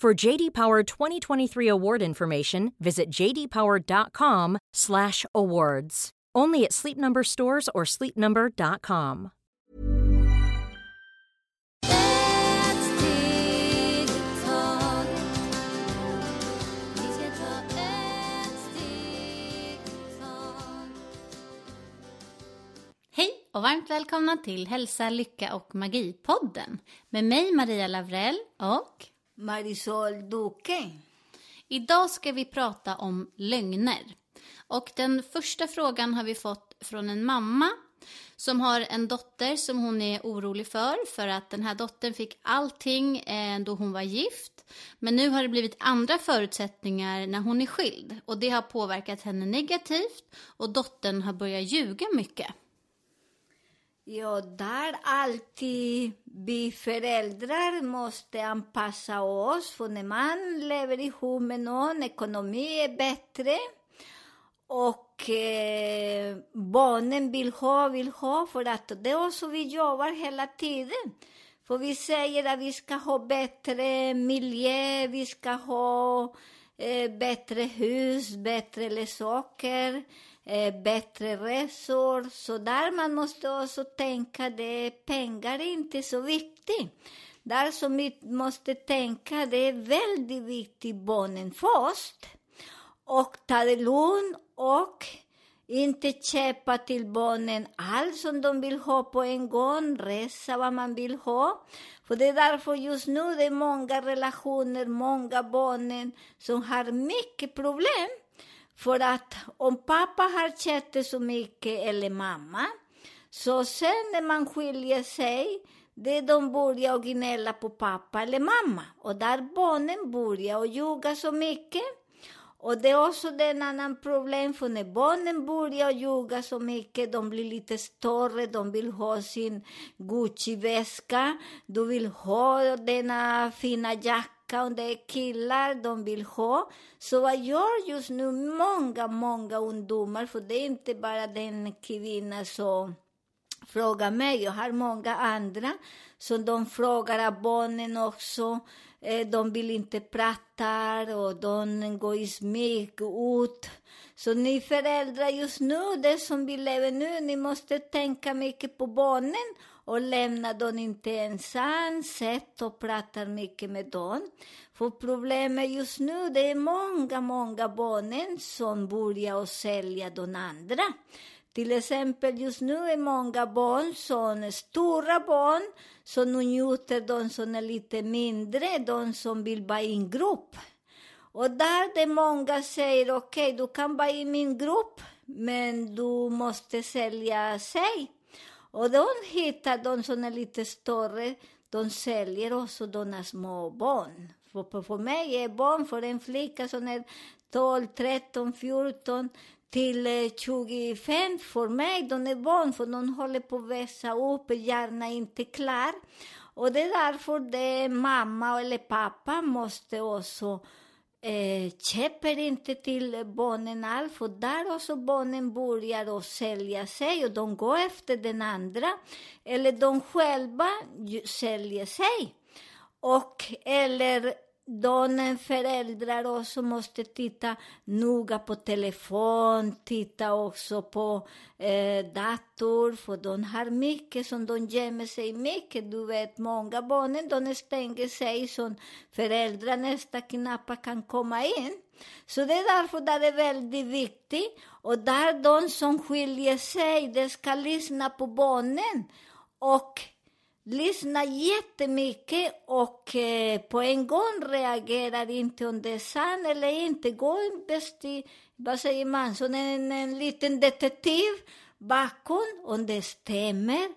For JD Power 2023 award information, visit jdpower.com/awards. Only at Sleep Number stores or sleepnumber.com. Hej och varmt välkomna till Hälsa, Lycka och Magi-podden med mig Maria Lavrell och Marisol Duque. Idag ska vi prata om lögner. Och den första frågan har vi fått från en mamma som har en dotter som hon är orolig för för att den här dottern fick allting eh, då hon var gift. Men nu har det blivit andra förutsättningar när hon är skild och det har påverkat henne negativt och dottern har börjat ljuga mycket. Ja, där alltid vi föräldrar måste anpassa oss, för när man lever ihop med någon, ekonomi är bättre. Och eh, barnen vill ha, vill ha, för att det är så vi jobbar hela tiden. För vi säger att vi ska ha bättre miljö, vi ska ha eh, bättre hus, bättre leksaker, eh, bättre resor. Så där man måste också tänka det pengar är inte så viktigt. Där som vi måste tänka det är väldigt viktigt barnen först. Och ta det lugnt och inte köpa till barnen allt som de vill ha på en gång, resa vad man vill ha. För det är därför just nu det är många relationer, många barnen som har mycket problem. För att om pappa har köpt så mycket, eller mamma, så sen när man skiljer sig, det är de börjar gnälla på pappa eller mamma. Och där barnen börjar ljuga så mycket. Och det är också ett annat problem, för när barnen börjar ljuga så mycket, de blir lite större, de vill ha sin Gucci-väska, du vill ha denna fina jacka, och det är killar de vill ha. Så vad gör just nu många, många ungdomar, för det är inte bara den kvinna som frågar mig, jag har många andra, så de frågar barnen också, eh, de vill inte prata och de går i smyg ut. Så ni föräldrar just nu, det som vi lever nu, ni måste tänka mycket på barnen och lämnar dem inte ensam, sätt och pratar mycket med dem. För problemet just nu, det är många, många barnen som börjar sälja de andra. Till exempel just nu är många barn som stora barn som njuter de som är lite mindre, de som vill vara i en grupp. Och där det många säger okej, okay, du kan vara i min grupp, men du måste sälja sig. Och de hittar de som är lite större, de säljer också de små barn. För, för mig är barn för en flicka som är 12, 13, 14 till 25 för mig, de är barn för de håller på att växa upp, hjärnan är inte klar. Och det är därför det mamma eller pappa måste också eh, köper inte till barnen alls, för där också barnen börjar att sälja sig och de går efter den andra, eller de själva säljer sig. Och, eller de föräldrar också måste titta noga på telefon, titta också på eh, dator, för de har mycket som de gömmer sig mycket. Du vet, många barn de stänger sig så föräldrar nästan knappt kan komma in. Så det är därför det är väldigt viktigt. Och där de som skiljer sig, de ska lyssna på barnen. Och lyssnar jättemycket och eh, på en gång reagerar inte om det är sant eller inte. Går bäst i, vad säger man, som en, en liten detektiv bakom om det stämmer.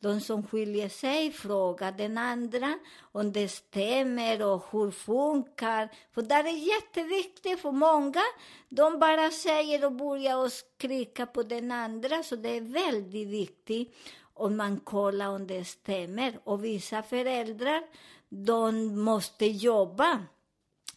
De som skiljer sig frågar den andra om det stämmer och hur funkar. För det är jätteviktigt för många. De bara säger och börjar och skrika på den andra, så det är väldigt viktigt och man kollar om det stämmer. Och vissa föräldrar, de måste jobba.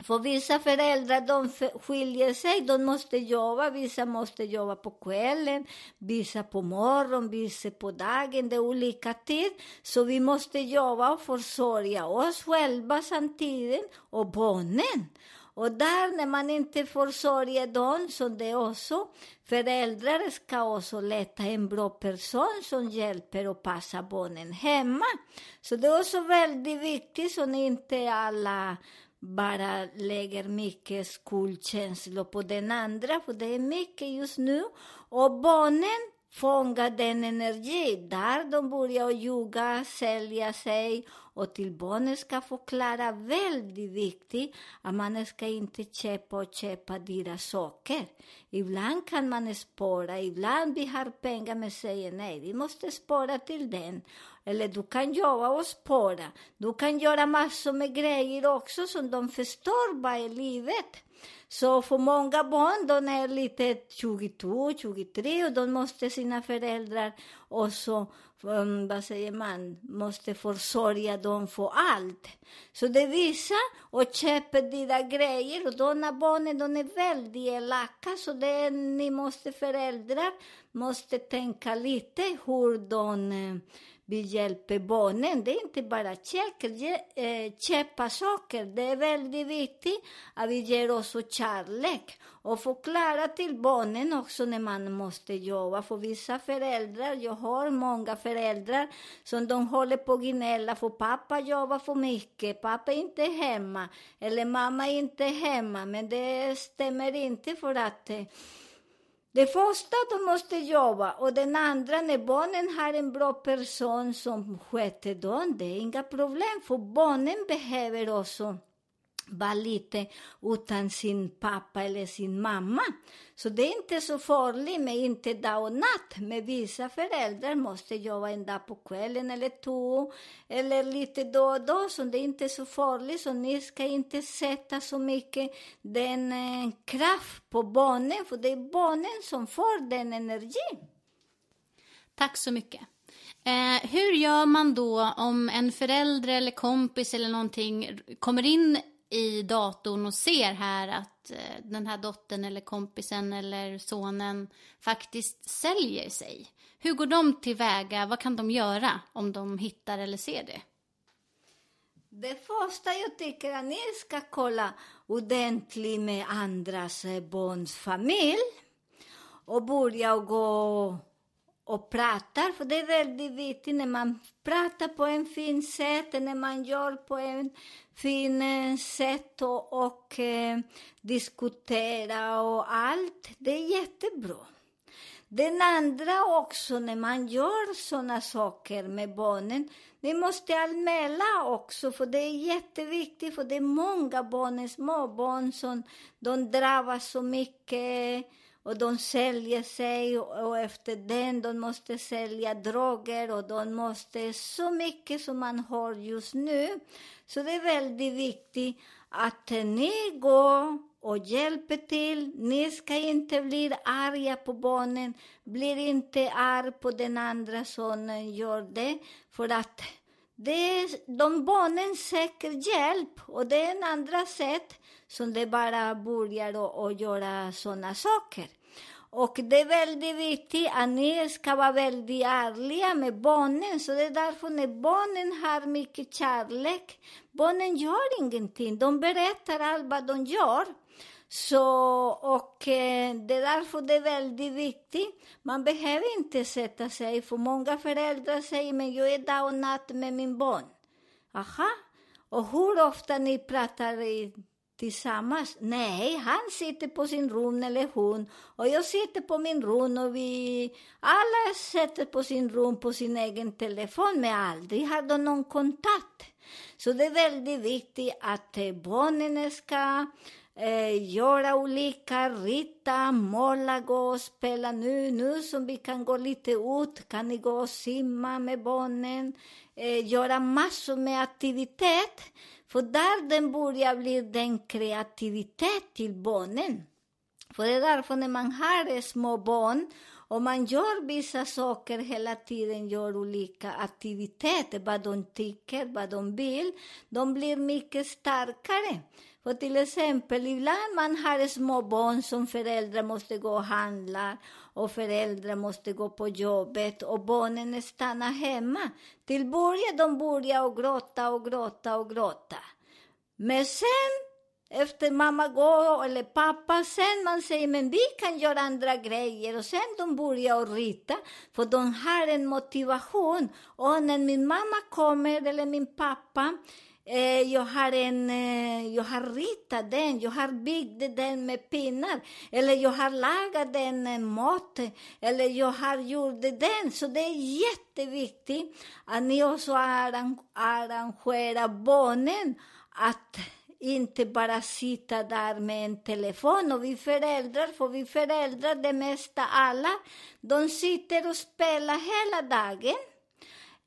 För vissa föräldrar, de skiljer sig, de måste jobba. Vissa måste jobba på kvällen, vissa på morgonen, vissa på dagen. Det är olika tid. Så vi måste jobba och försörja oss själva samtidigt och barnen. Och där när man inte försörjer dem, som det är också föräldrar ska också leta en bra person som hjälper och passar barnen hemma. Så det är också väldigt viktigt så att inte alla bara lägger mycket skuldkänslor på den andra, för det är mycket just nu. Och barnen fångar den energi där de börjar ljuga, sälja sig och till barnen ska förklara väldigt viktigt att man ska inte köpa och köpa dyra saker. Ibland kan man spara, ibland e vi har pengar men säger nej, vi måste spara till den. Eller du kan jobba och spara. Du kan göra massor med grejer också som de förstår vad är livet. Så för många barn, de är lite 22, 23 och de måste sina föräldrar och så um, vad säger man, måste försörja dem för allt. Så det visar och köper dina grejer och de här barnen, de är väldigt elaka, så det, ni måste föräldrar måste tänka lite hur de eh, vi hjälper barnen. Det är inte bara eh, köpa saker. Det är väldigt viktigt att vi ger oss kärlek och förklara till barnen också när man måste jobba. För vissa föräldrar, jag har många föräldrar som de håller på att gnälla för pappa jobbar för mycket, pappa är inte hemma, eller mamma är inte hemma. Men det stämmer inte för att eh, det första, de måste jobba. Och den andra, när barnen har en bra person som sköter dem, det är inga problem. För barnen behöver också vara lite utan sin pappa eller sin mamma. Så det är inte så farligt med inte dag och natt. Men vissa föräldrar måste jobba en dag på kvällen eller två, eller lite då och då, så det är inte så farligt. Så ni ska inte sätta så mycket den eh, kraft på barnen, för det är barnen som får den energin. Tack så mycket. Eh, hur gör man då om en förälder eller kompis eller någonting kommer in i datorn och ser här att eh, den här dottern eller kompisen eller sonen faktiskt säljer sig. Hur går de tillväga? Vad kan de göra om de hittar eller ser det? Det första jag tycker att ni ska kolla ordentligt med andras eh, barns familj och börja gå och pratar, för det är väldigt viktigt när man pratar på en fin sätt, när man gör på en fin eh, sätt och, och eh, diskutera och allt. Det är jättebra. Den andra också, när man gör såna saker med barnen, ni måste anmäla också, för det är jätteviktigt, för det är många barn, småbarn, som de drabbas så mycket och de säljer sig och efter den de måste sälja droger och de måste så mycket som man har just nu. Så det är väldigt viktigt att ni går och hjälper till. Ni ska inte bli arga på barnen. Blir inte arg på den andra sonen gör det. För att det, de barnen söker hjälp och det är en andra sätt som det bara börjar att göra sådana saker. Och det är väldigt viktigt att ni ska vara väldigt ärliga med barnen. Så det är därför när barnen har mycket kärlek, barnen gör ingenting. De berättar allt vad de gör. Så, och eh, det är därför det är väldigt viktigt. Man behöver inte sätta sig, för många föräldrar säger men jag är dag och natt med min barn. Aha, och hur ofta ni pratar i, tillsammans? Nej, han sitter på sin rum eller hon och jag sitter på min rum och vi alla sitter på sin rum på sin egen telefon men aldrig har de någon kontakt. Så det är väldigt viktigt att eh, barnen ska eh, göra olika, rita, måla, gå och spela nu. Nu som vi kan gå lite ut kan ni gå och simma med barnen, eh, göra massor med aktivitet. För där den börjar bli den kreativitet till barnen. För det är därför när man har små barn och man gör vissa saker hela tiden, gör olika aktiviteter, vad de tycker, vad de vill, de blir mycket starkare. För till exempel, ibland man har små barn som föräldrar måste gå och handla och föräldrar måste gå på jobbet och barnen stannar hemma. Till början de börjar och gråta och gråta och gråta. Men sen, efter mamma går eller pappa, sen man säger men vi kan göra andra grejer och sen de börjar rita, för de har en motivation. Och när min mamma kommer, eller min pappa, Eh, jag, har en, eh, jag har ritat den, jag har byggt den med pinnar, eller jag har lagat den eh, mat, eller jag har gjort den. Så det är jätteviktigt att ni också arrangerar barnen att inte bara sitta där med en telefon. Och vi föräldrar, för vi föräldrar, det mesta alla, de sitter och spelar hela dagen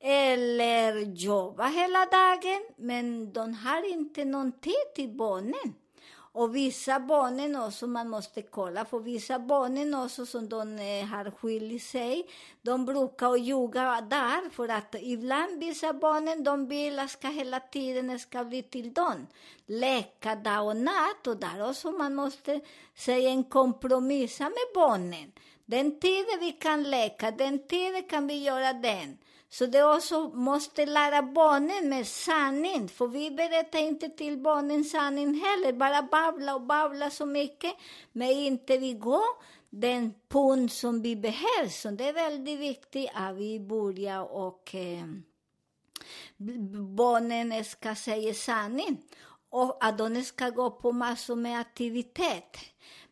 eller jobba hela dagen, men de har inte någon tid till barnen. Och vissa barnen också, man måste kolla, för vissa barnen också som de eh, har skilt sig, de brukar ljuga där, för att ibland vissa barnen, de vill att ska hela tiden ska bli till dem. Leka dag och natt, och där också man måste säga en kompromissa med barnen. Den tiden vi kan leka, den tiden kan vi göra den. Så det också måste lära barnen med sanning, för vi berättar inte till barnen sanning heller, bara babbla och babbla så mycket, men inte vi går den punkt som vi behöver. Så det är väldigt viktigt att vi börjar och eh, barnen ska säga sanning och att de ska gå på massor med aktivitet.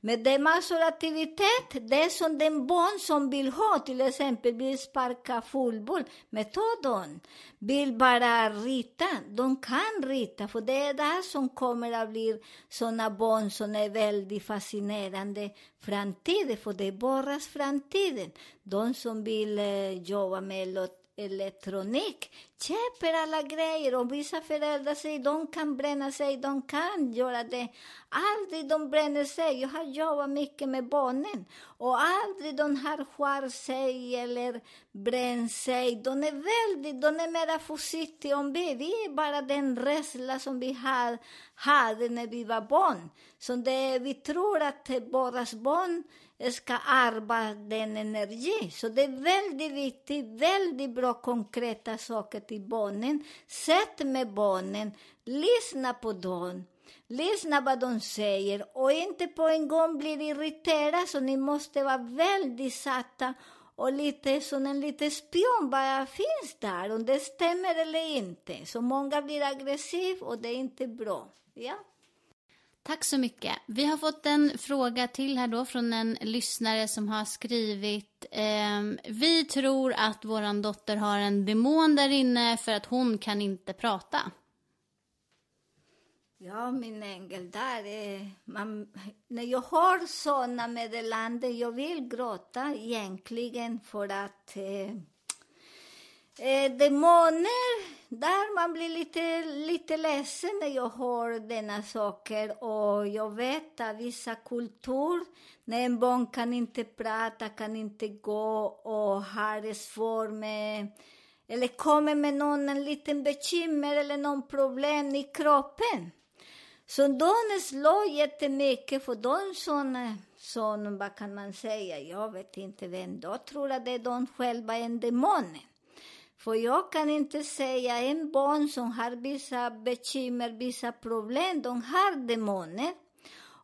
Men det är massor av aktivitet. Det är som den barn som vill ha, till exempel vill sparka fotboll. Men ta dem. Vill bara rita. De kan rita, för det är där som kommer att bli sådana barn som är väldigt fascinerande framtiden, för det är barns framtiden. De som vill eh, jobba med elektronik köper alla grejer och vissa föräldrar säger de kan bränna sig, de kan göra det. Aldrig de bränner sig. Jag har jobbat mycket med barnen och aldrig de har skär sig eller bränt sig. De är väldigt, de är mera försiktiga om det. Vi är bara den rädsla som vi har, hade när vi var barn. Så det, vi tror att våra barn ska ärva den energi. Så det är väldigt viktigt, väldigt bra konkreta saker till barnen. Sätt med barnen, lyssna på dem. Lyssna vad de säger och inte på en gång bli irriterad, så ni måste vara väldigt satta och lite som en liten spion, vad finns där, om det stämmer eller inte. Så många blir aggressiva och det är inte bra. Ja. Tack så mycket. Vi har fått en fråga till här då från en lyssnare som har skrivit eh, Vi tror att vår dotter har en demon där inne för att hon kan inte prata. Ja, min ängel, där är man, när jag har såna meddelanden, jag vill gråta egentligen för att eh, eh, demoner, där man blir lite, lite ledsen när jag hör denna saker och jag vet att vissa kulturer, när en barn kan inte prata, kan inte gå och har det svårt med eller kommer med någon en liten bekymmer eller någon problem i kroppen. Så de slår jättemycket, för de som, som, vad kan man säga, jag vet inte vem, då tror att det är de själva en demonen. För jag kan inte säga en barn som har vissa bekymmer, vissa problem, de har demoner.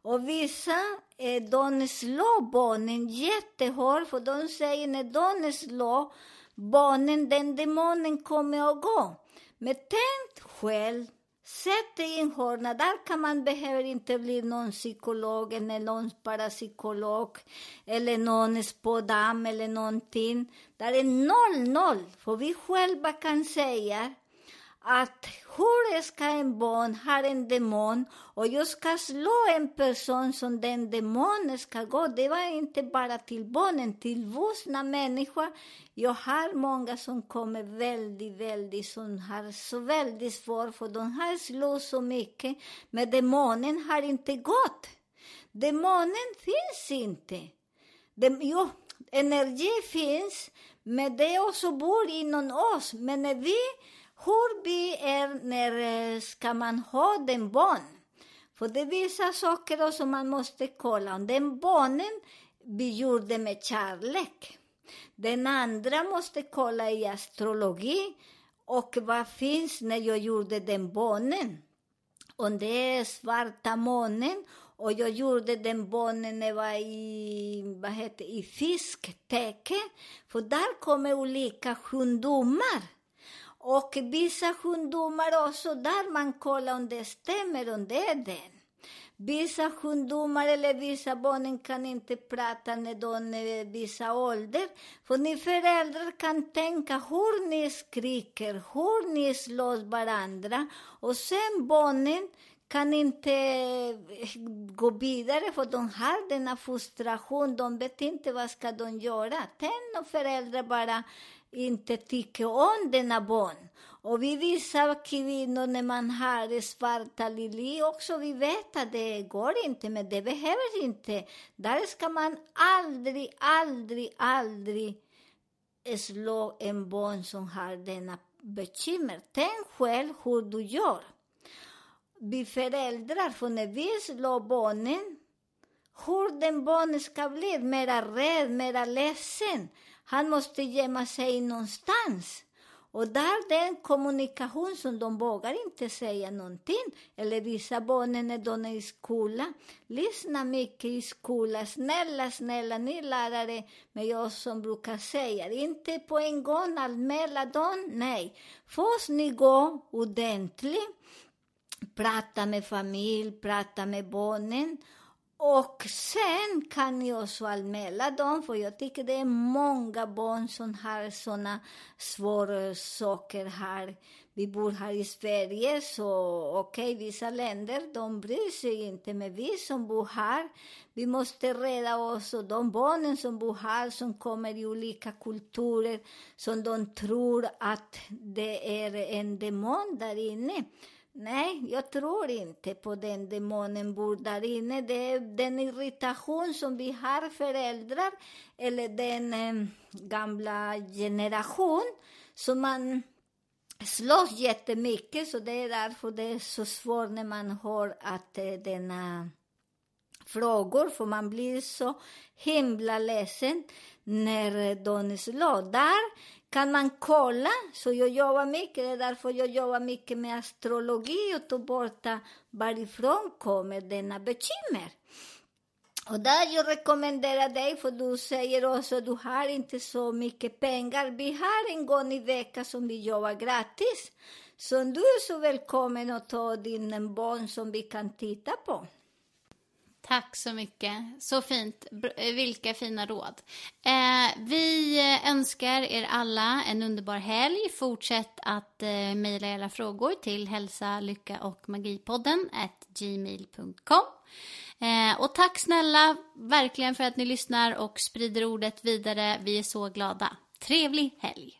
Och vissa, eh, de slår barnen jättehårt, för de säger när de slår barnen, den demonen kommer att gå. Men tänk själv Sätt dig i en hörna. Där kan man behöver inte bli någon psykolog eller någon parapsykolog eller någon spådam eller någonting. Där är noll, noll. För vi själva kan säga att hur ska en barn ha en demon och jag ska slå en person som den demonen ska gå. Det var inte bara till barnen, till vuxna människor. Jag har många som kommer väldigt, väldigt, som har så väldigt svårt, för de har slagit så mycket, men demonen har inte gått. Demonen finns inte. Dem, jo, energi finns, men det också bor inom oss. Men när vi hur vi är när eh, ska man ha den barn? För det är vissa saker som man måste kolla. Den barnen vi gjorde med kärlek. Den andra måste kolla i astrologi och vad finns när jag gjorde den barnen. Om det är svarta månen och jag gjorde den barnen när jag var i, vad heter, i fisktäcke. För där kommer olika sjukdomar. Och vissa sjukdomar också, där man kollar om det stämmer, om det är den. Vissa sjukdomar eller vissa barn kan inte prata när de är vissa ålder. För ni föräldrar kan tänka hur ni skriker, hur ni slår varandra. Och sen barnen kan inte eh, gå vidare för de har denna frustration, de vet inte vad ska de göra. Tänk om föräldrar bara inte tycker om denna barn. Och vi vissa kvinnor, när man har svarta lili också, vi vet att det går inte, men det behöver inte. Där ska man aldrig, aldrig, aldrig slå en barn som har denna bekymmer. Tänk själv hur du gör. Vi föräldrar, för när vi slår barnen, hur den barnen ska bli mera rädd, mera ledsen. Han måste gömma sig någonstans. Och där den kommunikation som de vågar inte säga någonting. Eller vissa barn när de är i skolan. Lyssna mycket i skolan. Snälla, snälla, ni lärare. Men jag som brukar säga, inte på en gång anmäla dem. Nej. Först ni går ordentligt. Prata med familj, prata med barnen. Och sen kan jag också anmäla dem, för jag tycker det är många barn som har såna svåra saker här. Vi bor här i Sverige, så okej, okay, vissa länder, de bryr sig inte, men vi som bor här, vi måste rädda oss och de barnen som bor här, som kommer i olika kulturer, som de tror att det är en demon där inne. Nej, jag tror inte på den demonen bor där inne. Det är den irritation som vi har föräldrar, eller den eh, gamla generation, som man slåss jättemycket, så det är därför det är så svårt när man hör att eh, denna frågor, för man blir så himla ledsen när eh, de slår. Där kan man kolla, så jag jobbar mycket, det är därför jag jobbar mycket med astrologi och ta bort varifrån kommer denna bekymmer. Och där jag rekommenderar dig, för du säger också att du har inte så mycket pengar. Vi har en gång i veckan som vi jobbar gratis. Så du är så välkommen att ta din barn som vi kan titta på. Tack så mycket. Så fint. Eh, vilka fina råd. Eh, vi önskar er alla en underbar helg. Fortsätt att eh, mejla era frågor till hälsa, lycka och magipodden gmail.com. Eh, och tack snälla verkligen för att ni lyssnar och sprider ordet vidare. Vi är så glada. Trevlig helg!